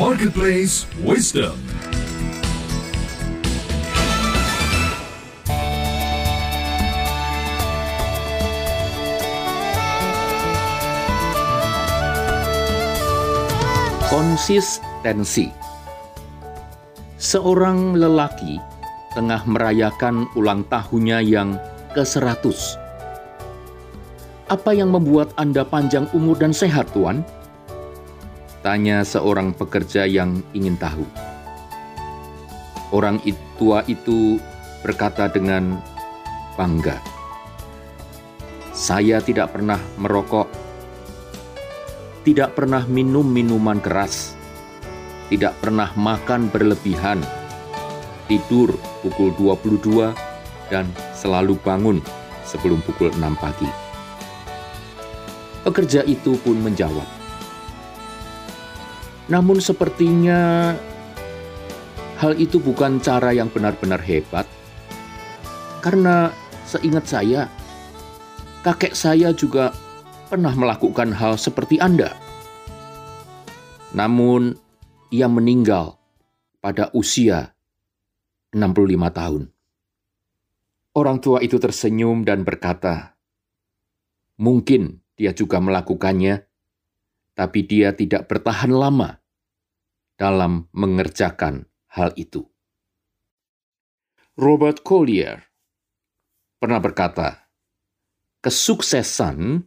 Marketplace Wisdom. Konsistensi Seorang lelaki tengah merayakan ulang tahunnya yang ke-100. Apa yang membuat Anda panjang umur dan sehat, Tuan? Tanya seorang pekerja yang ingin tahu. Orang tua itu berkata dengan bangga, "Saya tidak pernah merokok, tidak pernah minum minuman keras, tidak pernah makan berlebihan, tidur pukul 22 dan selalu bangun sebelum pukul 6 pagi." Pekerja itu pun menjawab, "Namun sepertinya hal itu bukan cara yang benar-benar hebat, karena seingat saya, kakek saya juga pernah melakukan hal seperti Anda. Namun, ia meninggal pada usia 65 tahun." Orang tua itu tersenyum dan berkata, "Mungkin dia juga melakukannya, tapi dia tidak bertahan lama dalam mengerjakan hal itu." Robert Collier pernah berkata, "Kesuksesan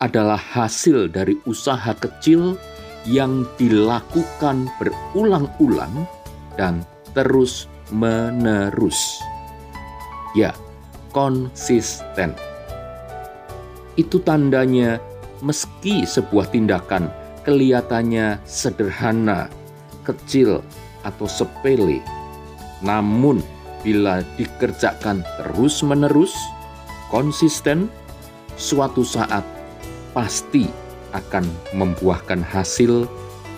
adalah hasil dari usaha kecil yang dilakukan berulang-ulang dan terus-menerus." Ya, konsisten. Itu tandanya meski sebuah tindakan kelihatannya sederhana, kecil, atau sepele, namun bila dikerjakan terus-menerus, konsisten, suatu saat pasti akan membuahkan hasil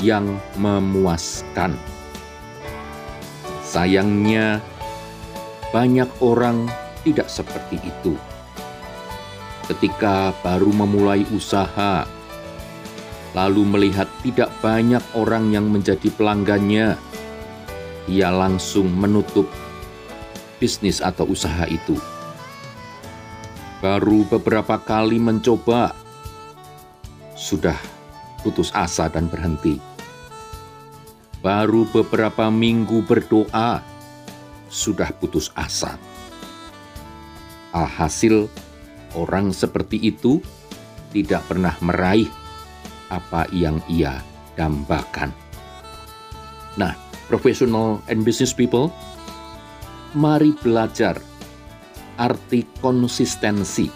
yang memuaskan. Sayangnya, banyak orang tidak seperti itu. Ketika baru memulai usaha, lalu melihat tidak banyak orang yang menjadi pelanggannya, ia langsung menutup bisnis atau usaha itu. Baru beberapa kali mencoba, sudah putus asa dan berhenti. Baru beberapa minggu berdoa, sudah putus asa. Alhasil, orang seperti itu tidak pernah meraih apa yang ia dambakan. Nah, professional and business people, mari belajar arti konsistensi.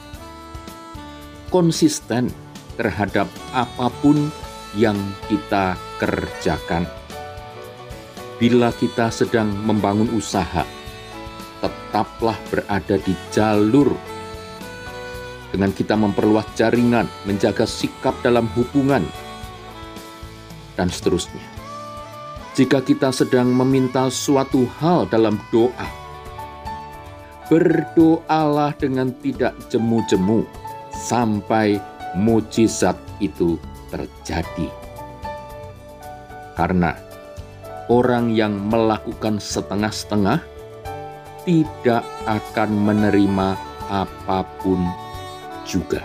Konsisten terhadap apa pun yang kita kerjakan. Bila kita sedang membangun usaha, tetaplah berada di jalur dengan kita memperluas jaringan, menjaga sikap dalam hubungan, dan seterusnya. Jika kita sedang meminta suatu hal dalam doa, berdoalah dengan tidak jemu-jemu sampai mujizat itu terjadi. Karena orang yang melakukan setengah-setengah tidak akan menerima apa pun juga.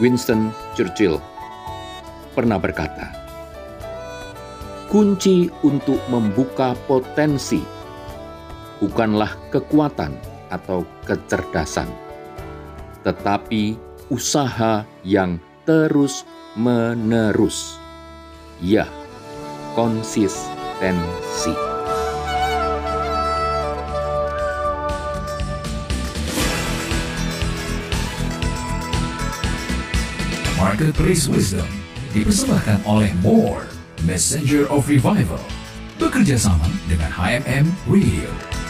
Winston Churchill pernah berkata, "Kunci untuk membuka potensi bukanlah kekuatan atau kecerdasan, tetapi usaha yang terus-menerus. Ya, konsistensi." Marketplace Wisdom dipersembahkan oleh More, Messenger of Revival, bekerja sama dengan HMM Radio.